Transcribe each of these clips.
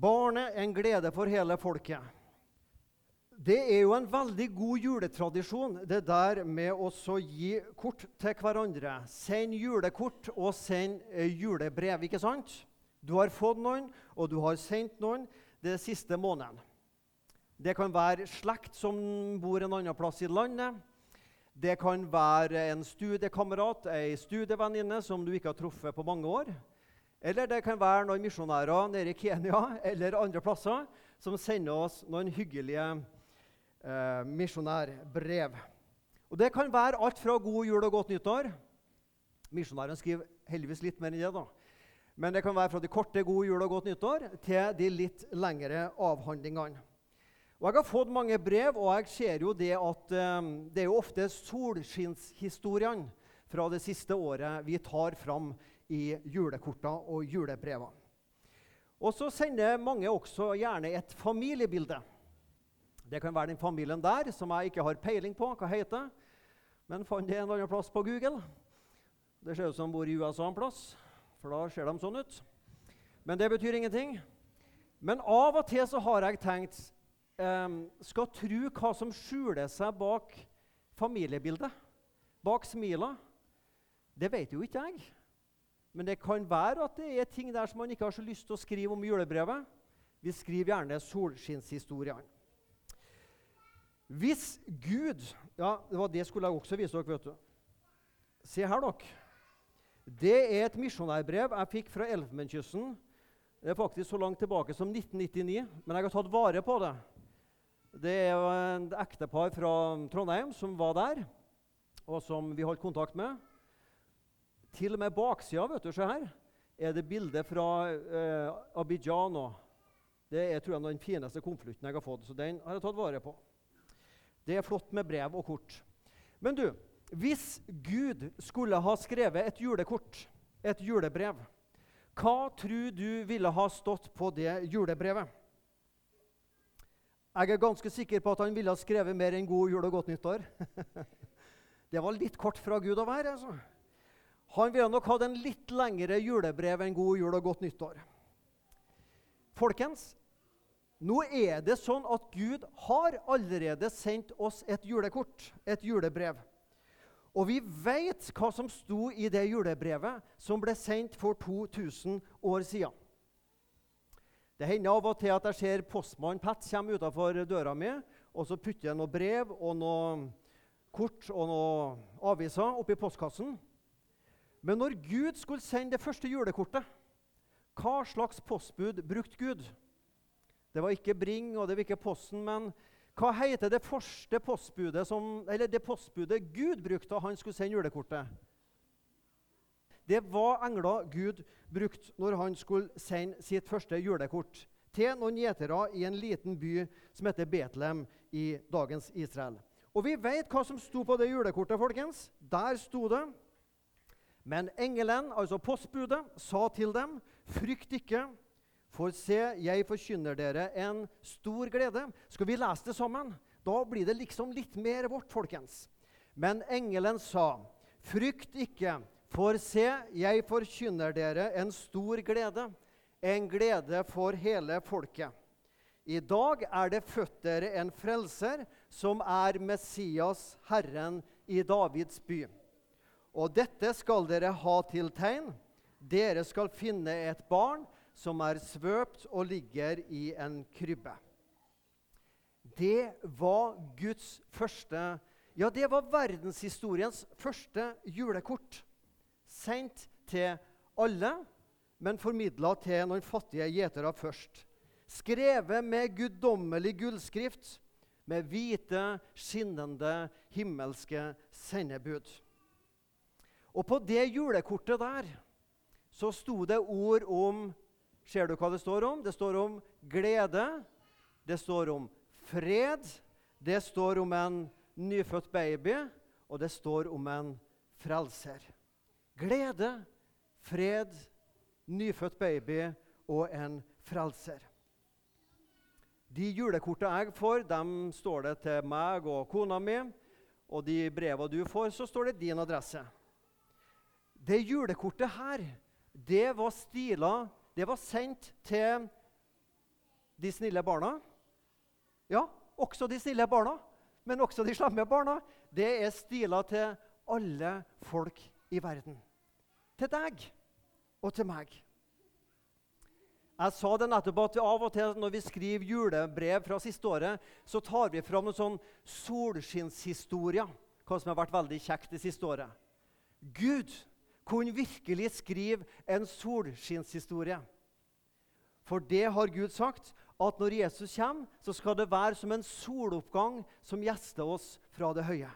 Barnet en glede for hele folket. Det er jo en veldig god juletradisjon, det der med å gi kort til hverandre. Send julekort og send eh, julebrev, ikke sant? Du har fått noen, og du har sendt noen det siste måneden. Det kan være slekt som bor en annen plass i landet. Det kan være en studiekamerat, ei studievenninne som du ikke har truffet på mange år. Eller det kan være noen misjonærer nede i Kenya eller andre plasser som sender oss noen hyggelige eh, misjonærbrev. Og Det kan være alt fra god jul og godt nyttår. Misjonæren skriver heldigvis litt mer enn det. da. Men det kan være fra de korte god jul og godt nyttår til de litt lengre avhandlingene. Og Jeg har fått mange brev, og jeg ser jo det at eh, det er jo ofte solskinnshistoriene fra det siste året vi tar fram i julekorta og julebrevene. Og så sender mange også gjerne et familiebilde. Det kan være den familien der som jeg ikke har peiling på hva heter, men fant det en annen plass på Google. Det ser ut som de bor i USA en plass, for da ser de sånn ut. Men det betyr ingenting. Men av og til så har jeg tenkt eh, Skal tro hva som skjuler seg bak familiebildet, bak smila. Det vet jo ikke jeg. Men det kan være at det er ting der som man ikke har så lyst til å skrive om i julebrevet. Vi skriver gjerne solskinnshistoriene. Hvis Gud Ja, det var det skulle jeg også vise dere. vet du. Se her, dere. Det er et misjonærbrev jeg fikk fra Elfenbenskysten. Det er faktisk så langt tilbake som 1999, men jeg har tatt vare på det. Det er et ektepar fra Trondheim som var der, og som vi holdt kontakt med. Til og med baksida vet du, se her, er det bilde fra eh, Abidjan. Det er tror jeg, den fineste konvolutten jeg har fått, så den har jeg tatt vare på. Det er flott med brev og kort. Men du, hvis Gud skulle ha skrevet et julekort, et julebrev, hva tror du ville ha stått på det julebrevet? Jeg er ganske sikker på at han ville ha skrevet mer enn 'God jul og godt nyttår'. det var litt kort fra Gud å være. altså. Han ville nok hatt en litt lengre julebrev enn 'God jul og godt nyttår'. Folkens, nå er det sånn at Gud har allerede sendt oss et julekort, et julebrev. Og vi vet hva som sto i det julebrevet som ble sendt for 2000 år siden. Det hender av og til at jeg ser postmann Pat komme utafor døra mi, og så putter jeg noe brev og noe kort og noe aviser oppi postkassen. Men når Gud skulle sende det første julekortet, hva slags postbud brukte Gud? Det var ikke Bring og det var ikke Posten, men hva heter det første postbudet som, eller det postbudet Gud brukte da han skulle sende julekortet? Det var engler Gud brukte når han skulle sende sitt første julekort til noen gjetere i en liten by som heter Betlehem i dagens Israel. Og vi vet hva som sto på det julekortet. folkens. Der sto det men engelen, altså postbudet, sa til dem, frykt ikke, for se, jeg forkynner dere en stor glede. Skal vi lese det sammen? Da blir det liksom litt mer vårt, folkens. Men engelen sa, frykt ikke, for se, jeg forkynner dere en stor glede, en glede for hele folket. I dag er det født dere en frelser, som er Messias, Herren i Davids by. Og dette skal dere ha til tegn. Dere skal finne et barn som er svøpt og ligger i en krybbe. Det var Guds første Ja, det var verdenshistoriens første julekort. Sendt til alle, men formidla til noen fattige gjetere først. Skrevet med guddommelig gullskrift, med hvite, skinnende, himmelske sendebud. Og på det julekortet der så sto det ord om Ser du hva det står om? Det står om glede. Det står om fred. Det står om en nyfødt baby, og det står om en frelser. Glede, fred, nyfødt baby og en frelser. De julekortene jeg får, dem står det til meg og kona mi. Og de brevene du får, så står det din adresse. Det julekortet her, det var stila Det var sendt til de snille barna. Ja, også de snille barna, men også de slemme barna. Det er stila til alle folk i verden. Til deg og til meg. Jeg sa det nettopp at Av og til når vi skriver julebrev fra siste året, så tar vi fram noen sånn solskinnshistorier, hva som har vært veldig kjekt det siste året. Gud kunne virkelig skrive en solskinnshistorie. For det har Gud sagt, at når Jesus kommer, så skal det være som en soloppgang som gjester oss fra det høye.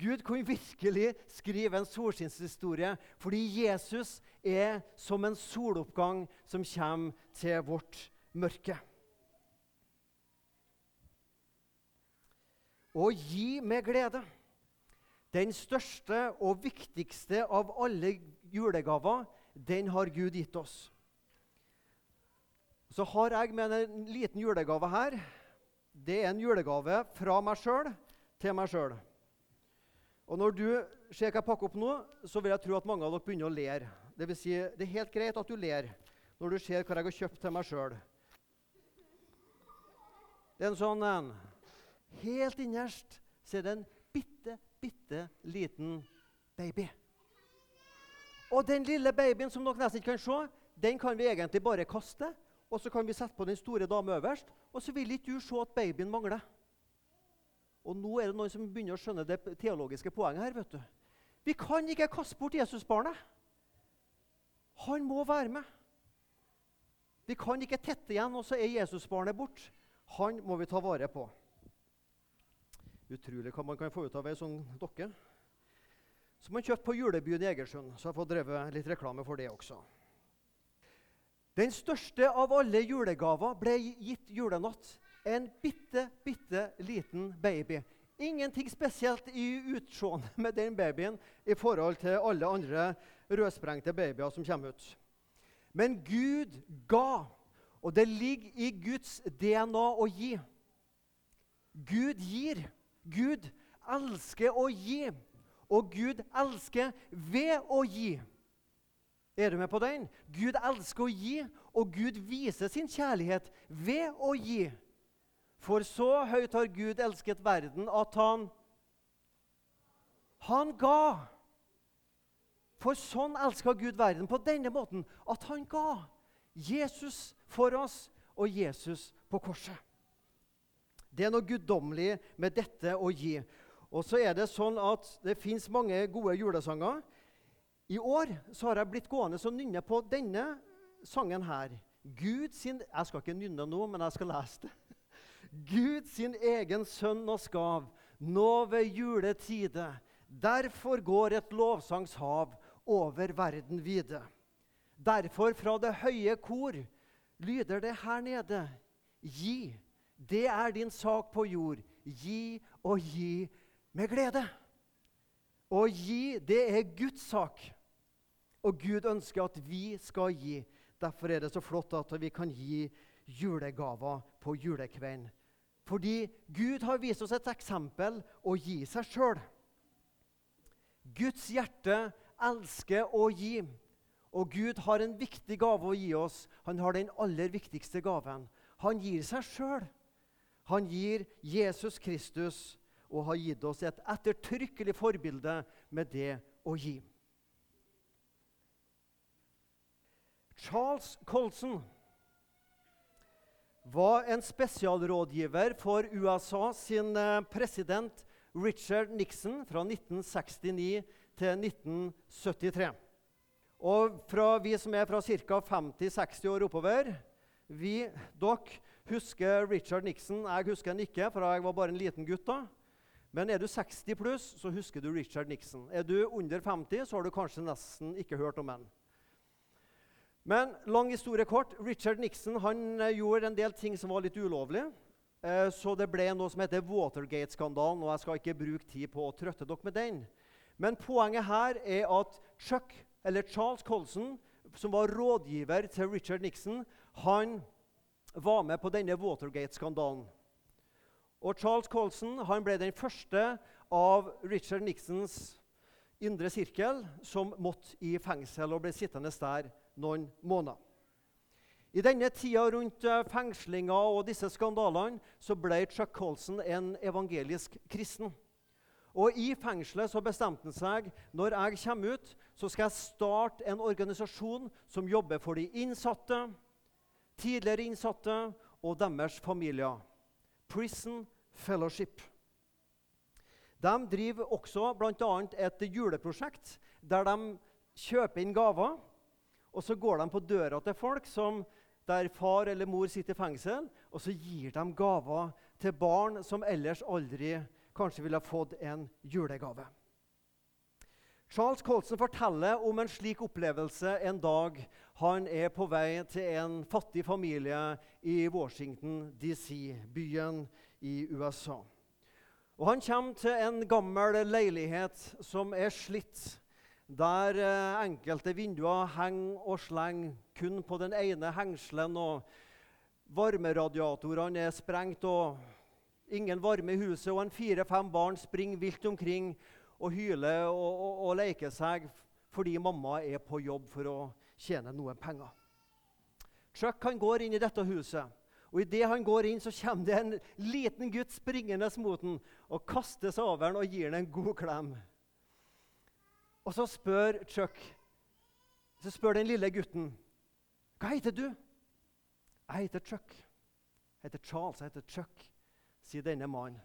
Gud kunne virkelig skrive en solskinnshistorie fordi Jesus er som en soloppgang som kommer til vårt mørke. Og gi med glede. Den største og viktigste av alle julegaver, den har Gud gitt oss. Så har jeg med en liten julegave her. Det er en julegave fra meg sjøl til meg sjøl. Og når du ser hva jeg pakker opp nå, så vil jeg tro at mange av dere begynner å le. Det, vil si, det er helt greit at du ler når du ser hva jeg har kjøpt til meg sjøl. Det er en sånn en. Helt innerst så er det en bitte, bitte liten baby. Og den lille babyen som dere nesten ikke kan se, den kan vi egentlig bare kaste. Og så kan vi sette på den store dame øverst, og så vil ikke du se at babyen mangler. Og nå er det noen som begynner å skjønne det teologiske poenget her. vet du. Vi kan ikke kaste bort Jesusbarnet. Han må være med. Vi kan ikke tette igjen, og så er Jesusbarnet bort. Han må vi ta vare på. Utrolig hva man kan få ut av ei sånn dokke. Som man kjøpte på julebyen i Egersund. Så jeg fått drevet litt reklame for det også. Den største av alle julegaver ble gitt julenatt en bitte, bitte liten baby. Ingenting spesielt i utseendet med den babyen i forhold til alle andre rødsprengte babyer som kommer ut. Men Gud ga, og det ligger i Guds DNA å gi. Gud gir. Gud elsker å gi, og Gud elsker ved å gi. Er du med på den? Gud elsker å gi, og Gud viser sin kjærlighet ved å gi. For så høyt har Gud elsket verden at han Han ga. For sånn elska Gud verden, på denne måten, at han ga Jesus for oss og Jesus på korset. Det er noe guddommelig med dette å gi. Og så er Det sånn at det fins mange gode julesanger. I år så har jeg blitt gående og nynne på denne sangen her. Gud sin, Jeg skal ikke nynne nå, men jeg skal lese det. Gud sin egen sønn og skav, nå ved juletide. Derfor går et lovsangshav over verden vide. Derfor fra det høye kor lyder det her nede. Gi, det er din sak på jord. Gi og gi med glede. Å gi, det er Guds sak. Og Gud ønsker at vi skal gi. Derfor er det så flott at vi kan gi julegaver på julekvelden. Fordi Gud har vist oss et eksempel å gi seg sjøl. Guds hjerte elsker å gi. Og Gud har en viktig gave å gi oss. Han har den aller viktigste gaven. Han gir seg sjøl. Han gir Jesus Kristus og har gitt oss et ettertrykkelig forbilde med det å gi. Charles Colson var en spesialrådgiver for USA sin eh, president Richard Nixon fra 1969 til 1973. Og vi som er fra ca. 50-60 år oppover vi, Dere husker Richard Nixon. Jeg husker han ikke, for jeg var bare en liten gutt da. Men er du 60 pluss, så husker du Richard Nixon. Er du under 50, så har du kanskje nesten ikke hørt om ham. Men lang historie kort. Richard Nixon han eh, gjorde en del ting som var litt ulovlig. Eh, så det ble noe som heter Watergate-skandalen. og Jeg skal ikke bruke tid på å trøtte dere med den. Men poenget her er at Chuck, eller Charles Colson, som var rådgiver til Richard Nixon, han var med på denne Watergate-skandalen. Og Charles Colson han ble den første av Richard Nixons indre sirkel som måtte i fengsel og ble sittende der noen måneder. I denne tida rundt eh, fengslinga og disse skandalene så ble Chuck Colson en evangelisk kristen. Og I fengselet så bestemte han seg når jeg kommer ut, så skal jeg starte en organisasjon som jobber for de innsatte, tidligere innsatte og deres familier. Prison Fellowship. De driver også bl.a. et juleprosjekt der de kjøper inn gaver. Og så går de på døra til folk som, der far eller mor sitter i fengsel, og så gir de gaver til barn som ellers aldri kanskje ville fått en julegave. Charles Colson forteller om en slik opplevelse en dag han er på vei til en fattig familie i Washington DC, byen i USA. Og Han kommer til en gammel leilighet som er slitt, der eh, enkelte vinduer henger og slenger kun på den ene hengselen, og varmeradiatorene er sprengt, og ingen varme i huset, og en fire-fem barn springer vilt omkring og hyler og, og, og leker seg fordi mamma er på jobb for å tjene noen penger. Chuck han går inn i dette huset. Og Idet han går inn, så kommer det en liten gutt springende mot ham og kaster seg over ham og gir ham en god klem. Og så spør Chuck så spør den lille gutten hva heter du. Jeg heter Chuck. Jeg heter Charles. Jeg heter Chuck, sier denne mannen.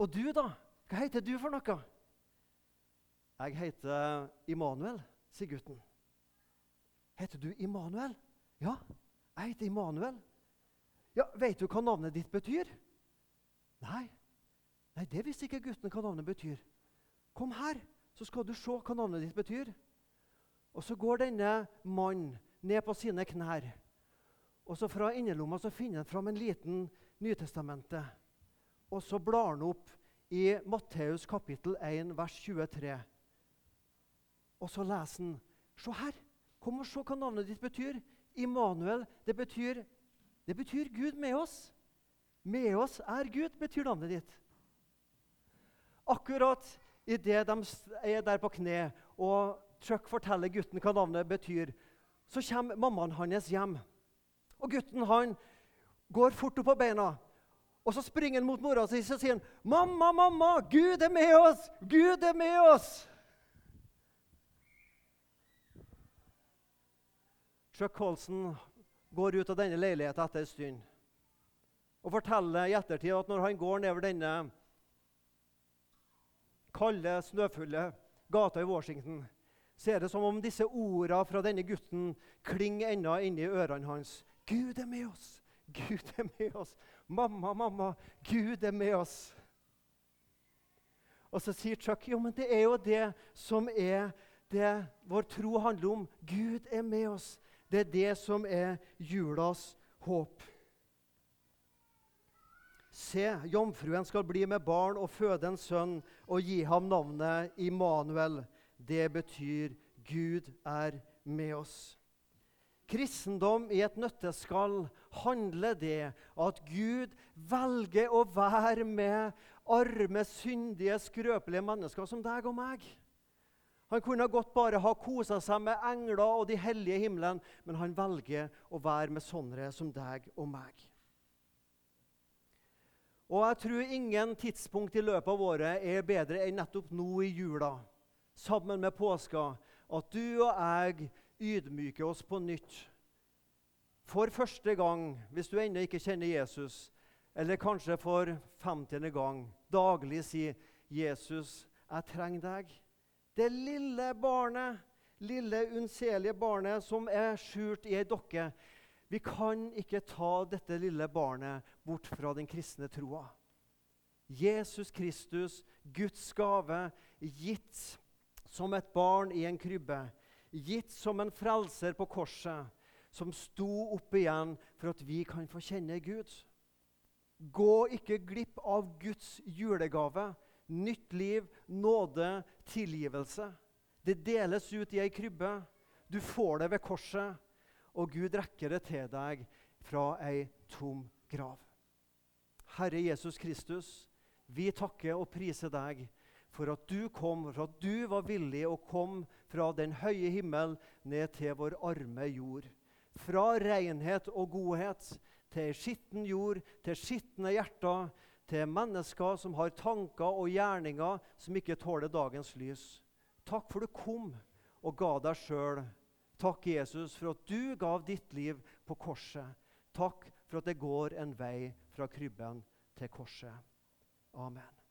Og du, da? Hva heter du for noe? Jeg heter Immanuel, sier gutten. Heter du Immanuel? Ja, jeg heter Immanuel. Ja, Vet du hva navnet ditt betyr? Nei. Nei, Det visste ikke gutten hva navnet betyr. Kom her, så skal du se hva navnet ditt betyr. Og Så går denne mannen ned på sine knær. Og så Fra innerlomma finner han fram en liten Nytestamentet. Og så blar han opp i Matteus kapittel 1, vers 23. Og så leser han Se her! Kom og se hva navnet ditt betyr. Immanuel, det betyr, det betyr Gud med oss. Med oss er Gud, betyr navnet ditt. Akkurat idet de er der på kne og Chuck forteller gutten hva navnet betyr, så kommer mammaen hans hjem. Og gutten han går fort opp på beina. Og så springer han mot mora si og sier 'Mamma, mamma, Gud er med oss! Gud er med oss!' Chuck Colson går ut av denne leiligheten etter en stund og forteller i ettertid at når han går nedover denne kalde, snøfulle gata i Washington, så er det som om disse ordene fra denne gutten klinger ennå inni ørene hans. Gud er med oss! Gud er med oss! Mamma, mamma, Gud er med oss! Og så sier Chuck jo, men det er jo det som er det vår tro handler om. Gud er med oss. Det er det som er julas håp. Se, jomfruen skal bli med barn og føde en sønn og gi ham navnet Immanuel. Det betyr Gud er med oss. Kristendom i et nøtteskall handler det at Gud velger å være med arme, syndige, skrøpelige mennesker som deg og meg. Han kunne godt bare ha kosa seg med engler og de hellige himmelen, men han velger å være med sånne som deg og meg. Og jeg tror ingen tidspunkt i løpet av året er bedre enn nettopp nå i jula, sammen med påska, at du og jeg ydmyker oss på nytt. For første gang, hvis du ennå ikke kjenner Jesus, eller kanskje for femtiende gang, daglig si 'Jesus, jeg trenger deg'. Det lille barnet, lille unnselige barnet som er skjult i ei dokke. Vi kan ikke ta dette lille barnet bort fra den kristne troa. Jesus Kristus, Guds gave, gitt som et barn i en krybbe, gitt som en frelser på korset, som sto opp igjen for at vi kan få kjenne Gud. Gå ikke glipp av Guds julegave nytt liv, nåde, tilgivelse. Det deles ut i ei krybbe. Du får det ved korset, og Gud rekker det til deg fra ei tom grav. Herre Jesus Kristus, vi takker og priser deg for at du kom, for at du var villig å komme fra den høye himmel ned til vår arme jord. Fra renhet og godhet til skitten jord, til skitne hjerter, til mennesker som har tanker og gjerninger som ikke tåler dagens lys. Takk for du kom og ga deg sjøl. Takk, Jesus, for at du gav ditt liv på korset. Takk for at det går en vei fra krybben til korset. Amen.